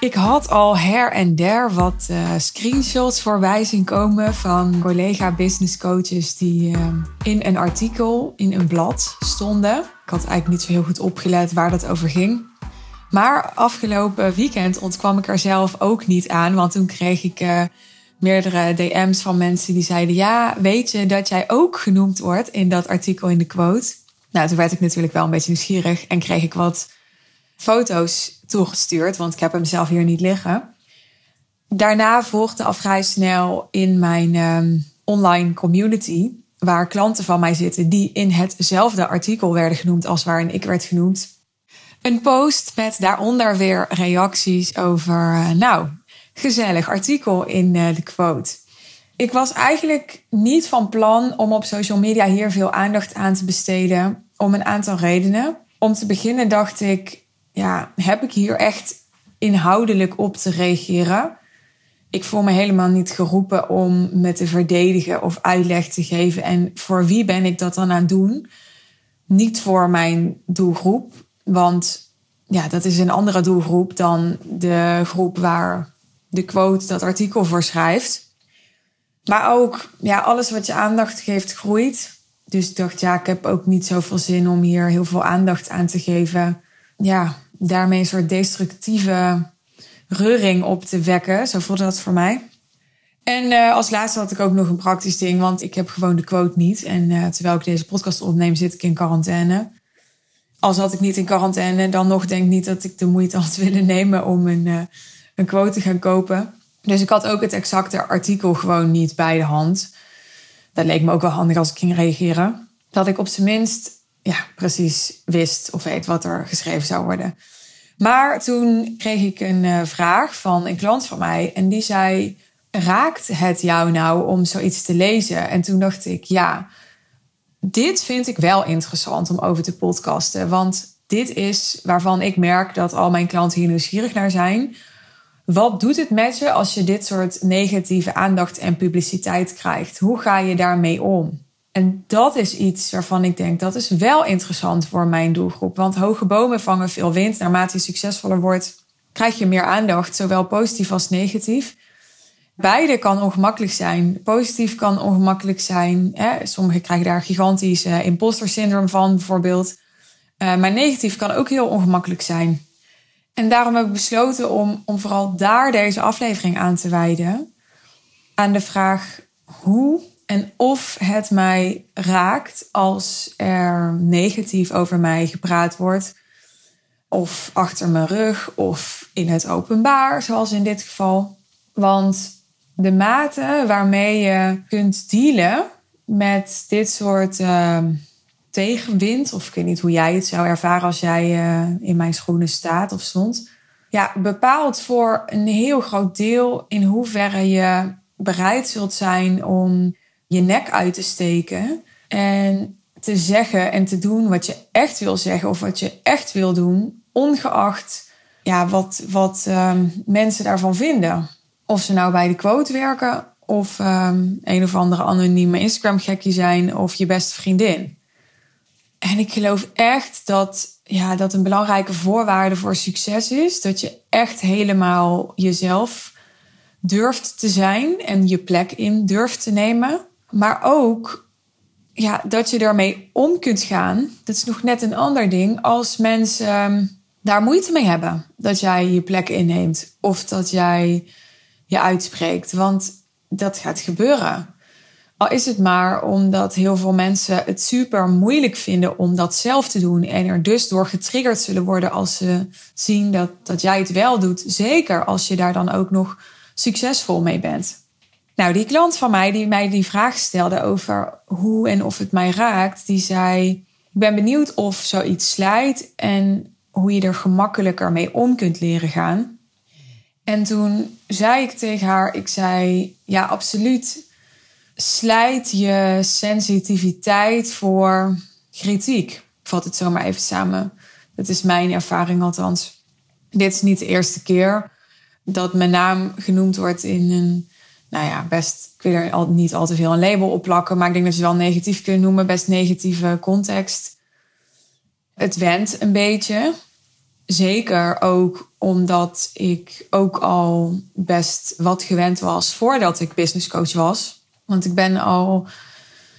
Ik had al her en der wat uh, screenshots voorbij zien komen van collega business coaches die uh, in een artikel in een blad stonden. Ik had eigenlijk niet zo heel goed opgelet waar dat over ging. Maar afgelopen weekend ontkwam ik er zelf ook niet aan, want toen kreeg ik uh, meerdere DM's van mensen die zeiden: Ja, weet je dat jij ook genoemd wordt in dat artikel in de quote? Nou, toen werd ik natuurlijk wel een beetje nieuwsgierig en kreeg ik wat foto's toegestuurd, want ik heb hem zelf hier niet liggen. Daarna volgde al vrij snel in mijn um, online community, waar klanten van mij zitten die in hetzelfde artikel werden genoemd als waarin ik werd genoemd. Een post met daaronder weer reacties over, uh, nou, gezellig artikel in uh, de quote. Ik was eigenlijk niet van plan om op social media hier veel aandacht aan te besteden, om een aantal redenen. Om te beginnen dacht ik, ja, heb ik hier echt inhoudelijk op te reageren? Ik voel me helemaal niet geroepen om me te verdedigen of uitleg te geven. En voor wie ben ik dat dan aan het doen? Niet voor mijn doelgroep, want ja, dat is een andere doelgroep dan de groep waar de quote dat artikel voor schrijft. Maar ook, ja, alles wat je aandacht geeft groeit. Dus ik dacht, ja, ik heb ook niet zoveel zin om hier heel veel aandacht aan te geven. Ja, daarmee een soort destructieve reuring op te wekken. Zo voelde dat voor mij. En uh, als laatste had ik ook nog een praktisch ding, want ik heb gewoon de quote niet. En uh, terwijl ik deze podcast opneem, zit ik in quarantaine. Als had ik niet in quarantaine, dan nog denk ik niet dat ik de moeite had willen nemen om een, uh, een quote te gaan kopen. Dus ik had ook het exacte artikel gewoon niet bij de hand. Dat leek me ook wel handig als ik ging reageren. Dat ik op zijn minst ja, precies wist of weet wat er geschreven zou worden. Maar toen kreeg ik een uh, vraag van een klant van mij en die zei: Raakt het jou nou om zoiets te lezen? En toen dacht ik: Ja, dit vind ik wel interessant om over te podcasten. Want dit is waarvan ik merk dat al mijn klanten hier nieuwsgierig naar zijn. Wat doet het met je als je dit soort negatieve aandacht en publiciteit krijgt? Hoe ga je daarmee om? En dat is iets waarvan ik denk dat is wel interessant voor mijn doelgroep. Want hoge bomen vangen veel wind. Naarmate je succesvoller wordt, krijg je meer aandacht, zowel positief als negatief. Beide kan ongemakkelijk zijn. Positief kan ongemakkelijk zijn. Hè? Sommigen krijgen daar gigantisch uh, imposter syndroom van, bijvoorbeeld. Uh, maar negatief kan ook heel ongemakkelijk zijn. En daarom heb ik besloten om, om vooral daar deze aflevering aan te wijden. Aan de vraag hoe en of het mij raakt als er negatief over mij gepraat wordt. Of achter mijn rug of in het openbaar, zoals in dit geval. Want de mate waarmee je kunt dealen met dit soort uh, tegenwind, of ik weet niet hoe jij het zou ervaren als jij uh, in mijn schoenen staat of stond, ja, bepaalt voor een heel groot deel in hoeverre je bereid zult zijn om je nek uit te steken en te zeggen en te doen wat je echt wil zeggen of wat je echt wil doen, ongeacht ja, wat, wat um, mensen daarvan vinden. Of ze nou bij de quote werken of um, een of andere anonieme Instagram-gekkie zijn of je beste vriendin. En ik geloof echt dat, ja, dat een belangrijke voorwaarde voor succes is dat je echt helemaal jezelf durft te zijn en je plek in durft te nemen. Maar ook ja, dat je daarmee om kunt gaan. Dat is nog net een ander ding. Als mensen um, daar moeite mee hebben dat jij je plek inneemt of dat jij je uitspreekt. Want dat gaat gebeuren. Al is het maar omdat heel veel mensen het super moeilijk vinden om dat zelf te doen. En er dus door getriggerd zullen worden als ze zien dat, dat jij het wel doet. Zeker als je daar dan ook nog succesvol mee bent. Nou, die klant van mij die mij die vraag stelde over hoe en of het mij raakt, die zei: Ik ben benieuwd of zoiets slijt en hoe je er gemakkelijker mee om kunt leren gaan. En toen zei ik tegen haar: Ik zei, ja, absoluut. Slijt je sensitiviteit voor kritiek. Ik vat het zomaar even samen. Dat is mijn ervaring althans. Dit is niet de eerste keer dat mijn naam genoemd wordt in een nou ja, best, ik wil er al, niet al te veel een label op plakken, maar ik denk dat je wel negatief kunt noemen, best negatieve context. Het went een beetje. zeker ook omdat ik ook al best wat gewend was voordat ik business coach was. Want ik ben al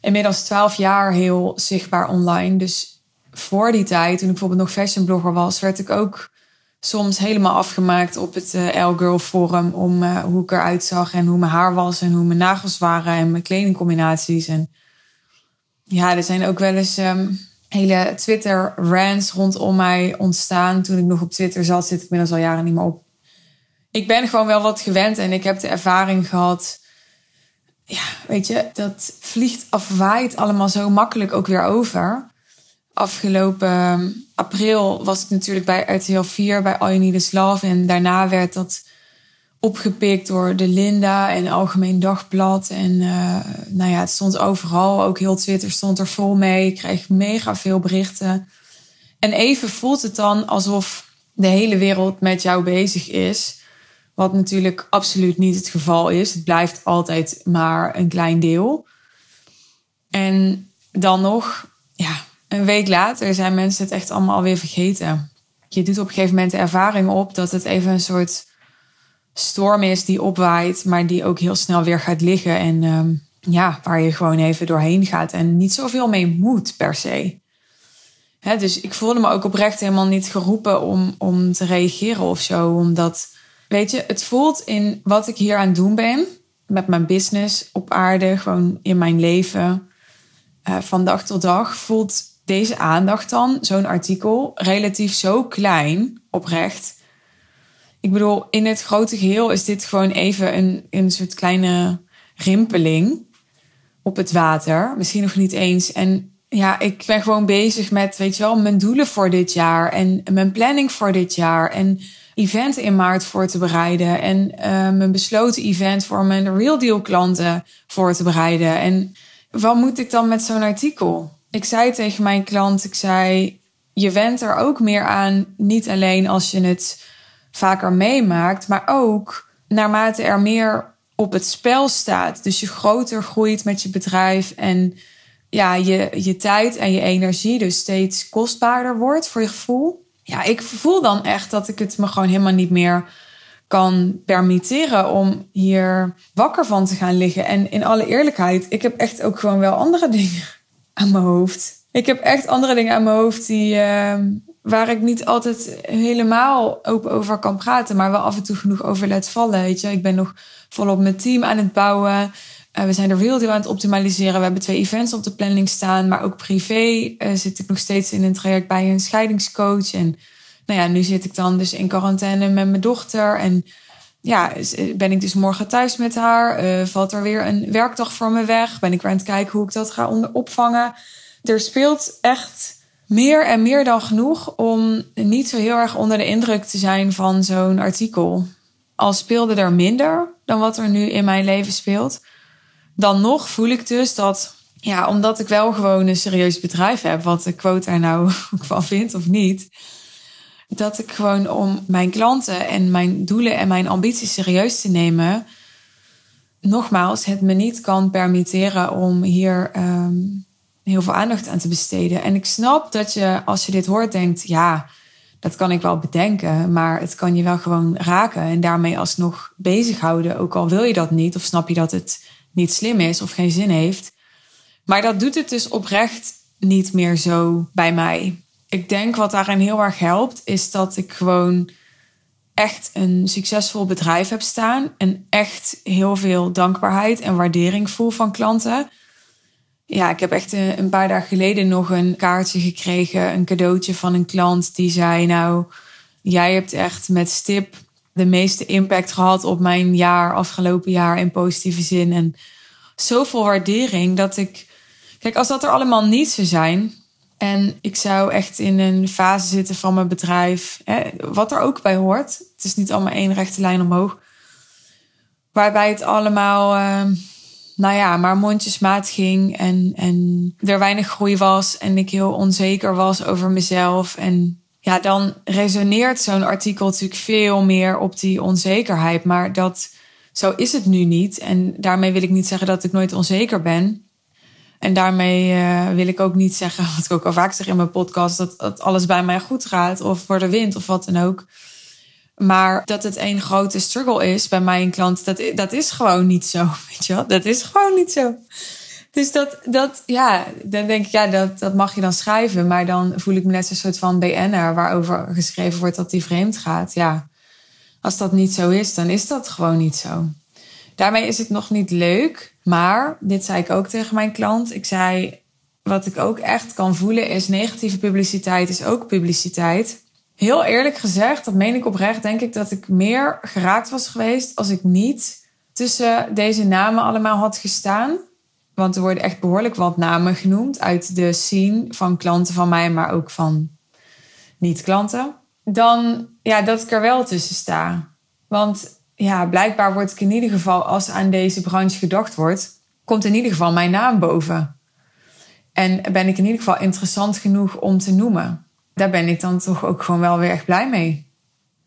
inmiddels twaalf jaar heel zichtbaar online. Dus voor die tijd, toen ik bijvoorbeeld nog fashion blogger was, werd ik ook soms helemaal afgemaakt op het uh, L-Girl Forum om uh, hoe ik eruit zag en hoe mijn haar was en hoe mijn nagels waren en mijn kledingcombinaties. En ja, er zijn ook wel eens um, hele Twitter-rants rondom mij ontstaan. Toen ik nog op Twitter zat, zit ik inmiddels al jaren niet meer op. Ik ben gewoon wel wat gewend en ik heb de ervaring gehad. Ja, weet je, dat vliegt of waait allemaal zo makkelijk ook weer over. Afgelopen april was ik natuurlijk bij RTL 4 bij All You Need Is Love. En daarna werd dat opgepikt door de Linda en Algemeen Dagblad. En uh, nou ja, het stond overal. Ook heel Twitter stond er vol mee. Ik kreeg mega veel berichten. En even voelt het dan alsof de hele wereld met jou bezig is. Wat natuurlijk absoluut niet het geval is. Het blijft altijd maar een klein deel. En dan nog, ja, een week later zijn mensen het echt allemaal alweer vergeten. Je doet op een gegeven moment de ervaring op dat het even een soort storm is die opwaait, maar die ook heel snel weer gaat liggen. En um, ja, waar je gewoon even doorheen gaat en niet zoveel mee moet per se. Dus ik voelde me ook oprecht helemaal niet geroepen om, om te reageren of zo. Omdat, weet je, het voelt in wat ik hier aan het doen ben, met mijn business op aarde, gewoon in mijn leven, uh, van dag tot dag, voelt deze aandacht dan, zo'n artikel, relatief zo klein, oprecht. Ik bedoel, in het grote geheel is dit gewoon even een, een soort kleine rimpeling op het water. Misschien nog niet eens. En ja, ik ben gewoon bezig met, weet je wel, mijn doelen voor dit jaar en mijn planning voor dit jaar. En eventen in maart voor te bereiden. En uh, mijn besloten event voor mijn Real Deal klanten voor te bereiden. En wat moet ik dan met zo'n artikel? Ik zei tegen mijn klant, ik zei, je went er ook meer aan, niet alleen als je het vaker meemaakt, maar ook naarmate er meer op het spel staat. Dus je groter groeit met je bedrijf en ja, je, je tijd en je energie dus steeds kostbaarder wordt voor je gevoel. Ja, ik voel dan echt dat ik het me gewoon helemaal niet meer kan permitteren om hier wakker van te gaan liggen. En in alle eerlijkheid, ik heb echt ook gewoon wel andere dingen aan mijn hoofd. Ik heb echt andere dingen aan mijn hoofd die, uh, waar ik niet altijd helemaal open over kan praten, maar wel af en toe genoeg over let vallen. Weet je, ik ben nog volop mijn team aan het bouwen. Uh, we zijn de real deal aan het optimaliseren. We hebben twee events op de planning staan, maar ook privé uh, zit ik nog steeds in een traject bij een scheidingscoach. En nou ja, nu zit ik dan dus in quarantaine met mijn dochter en ja, ben ik dus morgen thuis met haar? Uh, valt er weer een werkdag voor me weg? Ben ik weer aan het kijken hoe ik dat ga opvangen? Er speelt echt meer en meer dan genoeg om niet zo heel erg onder de indruk te zijn van zo'n artikel. Al speelde er minder dan wat er nu in mijn leven speelt, dan nog voel ik dus dat, ja, omdat ik wel gewoon een serieus bedrijf heb, wat de quote er nou van vindt of niet, dat ik gewoon om mijn klanten en mijn doelen en mijn ambities serieus te nemen, nogmaals, het me niet kan permitteren om hier um, heel veel aandacht aan te besteden. En ik snap dat je, als je dit hoort, denkt: ja, dat kan ik wel bedenken, maar het kan je wel gewoon raken en daarmee alsnog bezighouden. Ook al wil je dat niet, of snap je dat het niet slim is of geen zin heeft. Maar dat doet het dus oprecht niet meer zo bij mij ik denk wat daarin heel erg helpt, is dat ik gewoon echt een succesvol bedrijf heb staan. En echt heel veel dankbaarheid en waardering voel van klanten. Ja, ik heb echt een paar dagen geleden nog een kaartje gekregen, een cadeautje van een klant die zei: Nou, jij hebt echt met stip de meeste impact gehad op mijn jaar, afgelopen jaar in positieve zin. En zoveel waardering dat ik. Kijk, als dat er allemaal niet zou zijn, en ik zou echt in een fase zitten van mijn bedrijf, hè, wat er ook bij hoort. Het is niet allemaal één rechte lijn omhoog. Waarbij het allemaal, uh, nou ja, maar mondjesmaat ging en, en er weinig groei was en ik heel onzeker was over mezelf. En ja, dan resoneert zo'n artikel natuurlijk veel meer op die onzekerheid. Maar dat, zo is het nu niet. En daarmee wil ik niet zeggen dat ik nooit onzeker ben. En daarmee uh, wil ik ook niet zeggen, wat ik ook al vaak zeg in mijn podcast, dat, dat alles bij mij goed gaat of voor de wind of wat dan ook. Maar dat het een grote struggle is bij mijn klant, dat, dat is gewoon niet zo. Weet je wel? Dat is gewoon niet zo. Dus dat, dat, ja, dan denk ik, ja, dat, dat mag je dan schrijven. Maar dan voel ik me net zo'n soort van BN'er waarover geschreven wordt dat die vreemd gaat. Ja, als dat niet zo is, dan is dat gewoon niet zo. Daarmee is het nog niet leuk. Maar, dit zei ik ook tegen mijn klant. Ik zei, wat ik ook echt kan voelen is negatieve publiciteit is ook publiciteit. Heel eerlijk gezegd, dat meen ik oprecht, denk ik dat ik meer geraakt was geweest als ik niet tussen deze namen allemaal had gestaan. Want er worden echt behoorlijk wat namen genoemd uit de scene van klanten van mij, maar ook van niet-klanten. Dan ja, dat ik er wel tussen sta. Want ja, blijkbaar wordt ik in ieder geval, als aan deze branche gedacht wordt, komt in ieder geval mijn naam boven. En ben ik in ieder geval interessant genoeg om te noemen. Daar ben ik dan toch ook gewoon wel weer echt blij mee.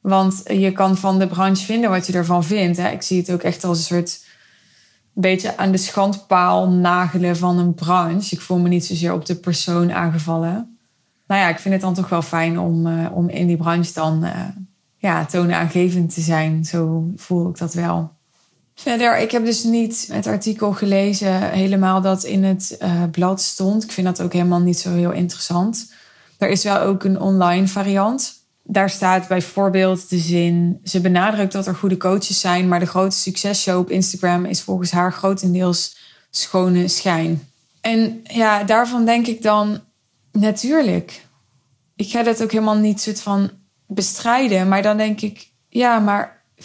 Want je kan van de branche vinden wat je ervan vindt. Hè. Ik zie het ook echt als een soort beetje aan de schandpaal nagelen van een branche. Ik voel me niet zozeer op de persoon aangevallen. Nou ja, ik vind het dan toch wel fijn om, uh, om in die branche dan uh, ja, toonaangevend te zijn. Zo voel ik dat wel. Verder, ik heb dus niet het artikel gelezen helemaal dat in het uh, blad stond. Ik vind dat ook helemaal niet zo heel interessant. Er is wel ook een online variant. Daar staat bijvoorbeeld de zin: ze benadrukt dat er goede coaches zijn, maar de grote successhow op Instagram is volgens haar grotendeels schone schijn. En ja, daarvan denk ik dan natuurlijk. Ik ga dat ook helemaal niet soort van bestrijden, maar dan denk ik, ja, maar 95%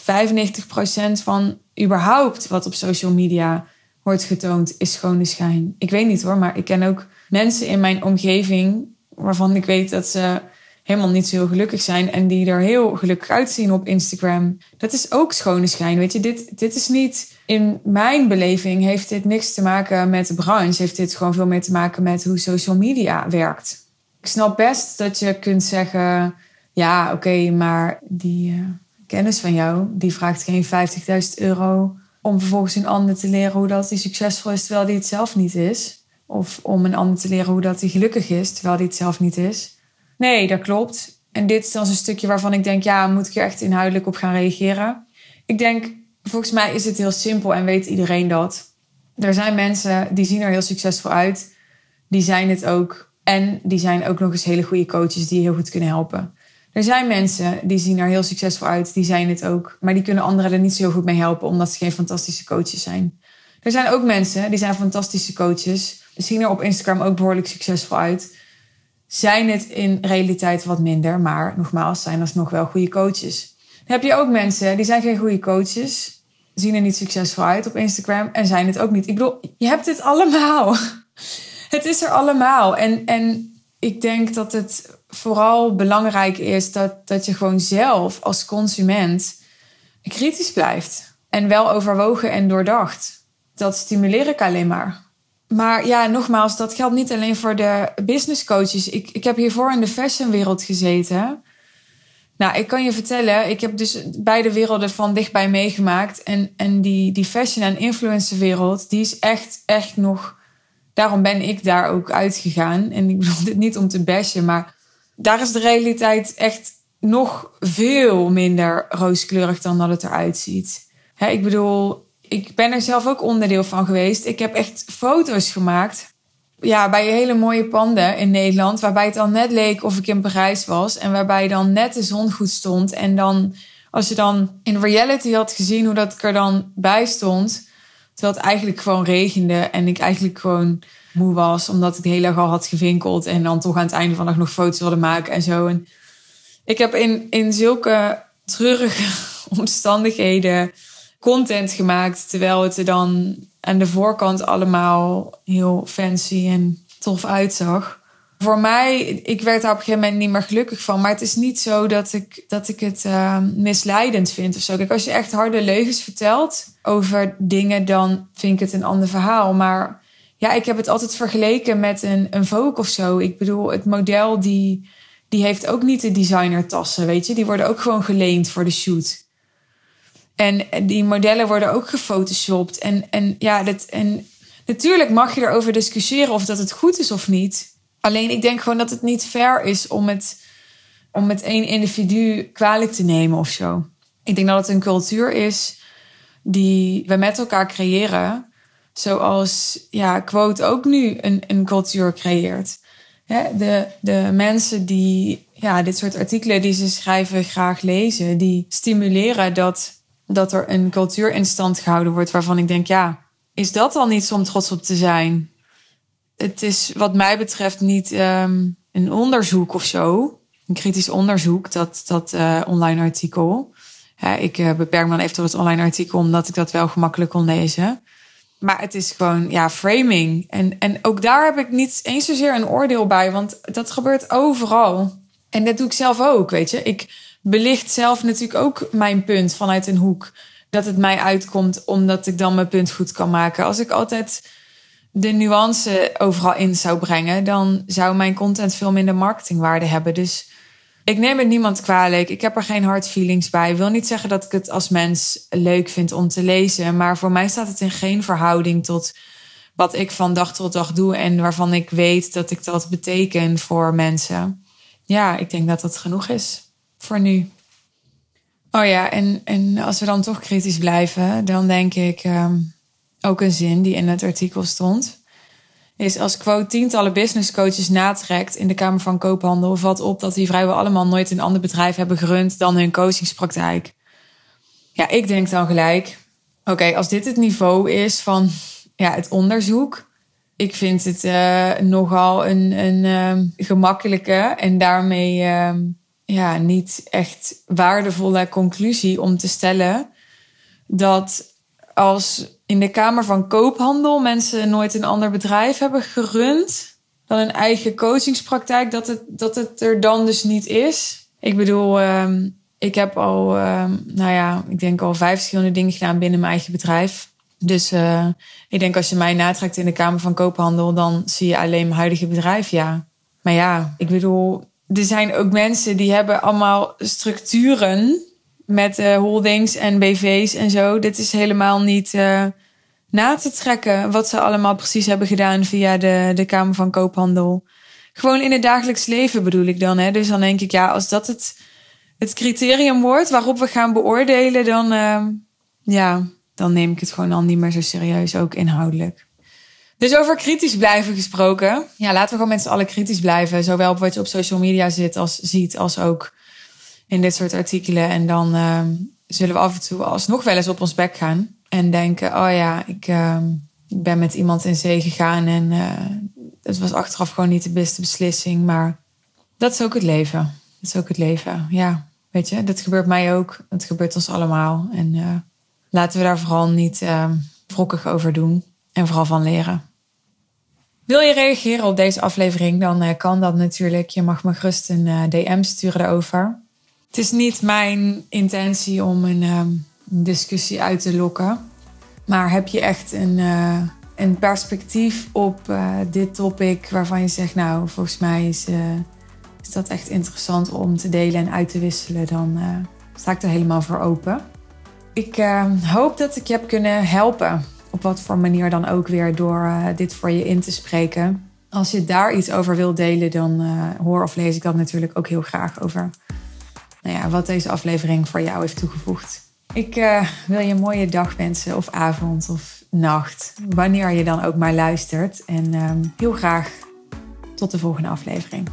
van überhaupt wat op social media wordt getoond is schone schijn. Ik weet niet hoor, maar ik ken ook mensen in mijn omgeving waarvan ik weet dat ze helemaal niet zo gelukkig zijn en die er heel gelukkig uitzien op Instagram. Dat is ook schone schijn. Weet je, dit, dit is niet in mijn beleving heeft dit niks te maken met de branche. Heeft dit gewoon veel meer te maken met hoe social media werkt. Ik snap best dat je kunt zeggen: ja, oké, maar die uh, kennis van jou, die vraagt geen 50.000 euro om vervolgens een ander te leren hoe dat hij succesvol is terwijl hij het zelf niet is. Of om een ander te leren hoe dat hij gelukkig is terwijl hij het zelf niet is. Nee, dat klopt. En dit is dan zo'n stukje waarvan ik denk, ja, moet ik er echt inhoudelijk op gaan reageren? Ik denk, volgens mij is het heel simpel en weet iedereen dat. Er zijn mensen die zien er heel succesvol uit. Die zijn het ook. En die zijn ook nog eens hele goede coaches die heel goed kunnen helpen. Er zijn mensen die zien er heel succesvol uit, die zijn het ook. Maar die kunnen anderen er niet zo goed mee helpen, omdat ze geen fantastische coaches zijn. Er zijn ook mensen die zijn fantastische coaches, zien er op Instagram ook behoorlijk succesvol uit zijn het in realiteit wat minder. Maar nogmaals, zijn alsnog wel goede coaches. Dan heb je ook mensen die zijn geen goede coaches. Zien er niet succesvol uit op Instagram en zijn het ook niet. Ik bedoel, je hebt het allemaal. Het is er allemaal. En, en ik denk dat het vooral belangrijk is dat, dat je gewoon zelf als consument kritisch blijft. En wel overwogen en doordacht. Dat stimuleer ik alleen maar. Maar ja, nogmaals, dat geldt niet alleen voor de business coaches. Ik, ik heb hiervoor in de fashionwereld gezeten. Nou, ik kan je vertellen, ik heb dus beide werelden van dichtbij meegemaakt. En, en die, die fashion- en influencerwereld, die is echt, echt nog... Daarom ben ik daar ook uitgegaan. En ik bedoel dit niet om te bashen, maar daar is de realiteit echt nog veel minder rooskleurig dan dat het eruit ziet. ik bedoel, ik ben er zelf ook onderdeel van geweest. Ik heb echt foto's gemaakt. Ja, bij hele mooie panden in Nederland. Waarbij het al net leek of ik in Parijs was. En waarbij dan net de zon goed stond. En dan, als je dan in reality had gezien hoe dat ik er dan bij stond. Terwijl het eigenlijk gewoon regende. En ik eigenlijk gewoon moe was. Omdat ik de hele dag al had gevinkeld. En dan toch aan het einde van de dag nog foto's wilde maken en zo. En ik heb in, in zulke treurige omstandigheden content gemaakt. Terwijl het er dan aan de voorkant allemaal heel fancy en tof uitzag. Voor mij, ik werd daar op een gegeven moment niet meer gelukkig van. Maar het is niet zo dat ik, dat ik het uh, misleidend vind of zo. Kijk, als je echt harde leugens vertelt over dingen, dan vind ik het een ander verhaal. Maar ja, ik heb het altijd vergeleken met een, een Vogue of zo. Ik bedoel, het model die, die heeft ook niet de designertassen, weet je. Die worden ook gewoon geleend voor de shoot. En die modellen worden ook gefotoshopt. En, en ja, dat, en Natuurlijk mag je erover discussiëren of dat het goed is of niet. Alleen ik denk gewoon dat het niet fair is om het, om met één individu kwalijk te nemen of zo. Ik denk dat het een cultuur is die we met elkaar creëren. Zoals ja, Quote ook nu een, een cultuur creëert. de, de mensen die ja, dit soort artikelen die ze schrijven graag lezen, die stimuleren dat, dat er een cultuur in stand gehouden wordt waarvan ik denk, ja, is dat dan niet om trots op te zijn? Het is wat mij betreft niet ehm, een onderzoek of zo, een kritisch onderzoek, dat, dat uh, online artikel. ik uh, beperk me dan even tot het online artikel, omdat ik dat wel gemakkelijk kon lezen. Maar het is gewoon, ja, framing. En, en ook daar heb ik niet eens zozeer een oordeel bij, want dat gebeurt overal. En dat doe ik zelf ook, weet je. Ik belicht zelf natuurlijk ook mijn punt vanuit een hoek. Dat het mij uitkomt omdat ik dan mijn punt goed kan maken. Als ik altijd de nuance overal in zou brengen, dan zou mijn content veel minder marketingwaarde hebben. Dus ik neem het niemand kwalijk. Ik heb er geen hard feelings bij. Ik wil niet zeggen dat ik het als mens leuk vind om te lezen. Maar voor mij staat het in geen verhouding tot wat ik van dag tot dag doe. En waarvan ik weet dat ik dat beteken voor mensen. Ja, ik denk dat dat genoeg is voor nu. Oh ja, en, en als we dan toch kritisch blijven, dan denk ik um, ook een zin die in het artikel stond is als quote tientallen business coaches natrekt in de Kamer van Koophandel, valt op dat die vrijwel allemaal nooit een ander bedrijf hebben gerund dan hun coachingspraktijk. Ja, ik denk dan gelijk, oké, als dit het niveau is van ja, het onderzoek, ik vind het uh, nogal een, een uh, gemakkelijke en daarmee uh, ja, niet echt waardevolle conclusie om te stellen dat als in de Kamer van Koophandel mensen nooit een ander bedrijf hebben gerund dan een eigen coachingspraktijk, dat het, dat het er dan dus niet is. Ik bedoel, um, ik heb al, um, nou ja, ik denk al vijf verschillende dingen gedaan binnen mijn eigen bedrijf. Dus uh, ik denk als je mij natrekt in de Kamer van Koophandel, dan zie je alleen mijn huidige bedrijf, ja. Maar ja, ik bedoel, er zijn ook mensen die hebben allemaal structuren met uh, holdings en BV's en zo. Dit is helemaal niet uh, na te trekken wat ze allemaal precies hebben gedaan via de, de Kamer van Koophandel. Gewoon in het dagelijks leven bedoel ik dan. Hè? Dus dan denk ik, ja, als dat het, het criterium wordt waarop we gaan beoordelen, dan, uh, ja, dan neem ik het gewoon al niet meer zo serieus, ook inhoudelijk. Dus over kritisch blijven gesproken. Ja, laten we gewoon met z'n allen kritisch blijven. Zowel op wat je op social media zit als, ziet, als ook in dit soort artikelen. En dan uh, zullen we af en toe alsnog wel eens op ons bek gaan. En denken, oh ja, ik, ik ben met iemand in zee gegaan. En uh, het was achteraf gewoon niet de beste beslissing. Maar dat is ook het leven. Dat is ook het leven. Ja, weet je, dat gebeurt mij ook. Het gebeurt ons allemaal. En uh, laten we daar vooral niet uh, wrokkig over doen. En vooral van leren. Wil je reageren op deze aflevering, dan kan dat natuurlijk. Je mag me gerust een DM sturen daarover. Het is niet mijn intentie om een ehm, discussie uit te lokken. Maar heb je echt een, uh, een perspectief op uh, dit topic waarvan je zegt, nou, volgens mij is, uh, is dat echt interessant om te delen en uit te wisselen, dan sta ik er helemaal voor open. Ik ehm, hoop dat ik je heb kunnen helpen, op wat voor manier dan ook weer, door dit voor je in te spreken. Als je daar iets over wilt delen, dan hoor of lees ik dat natuurlijk ook heel graag over nou ja, wat deze aflevering voor jou heeft toegevoegd. Ik uh, wil je een mooie dag wensen, of avond of nacht, wanneer je dan ook maar luistert. En uh, heel graag tot de volgende aflevering.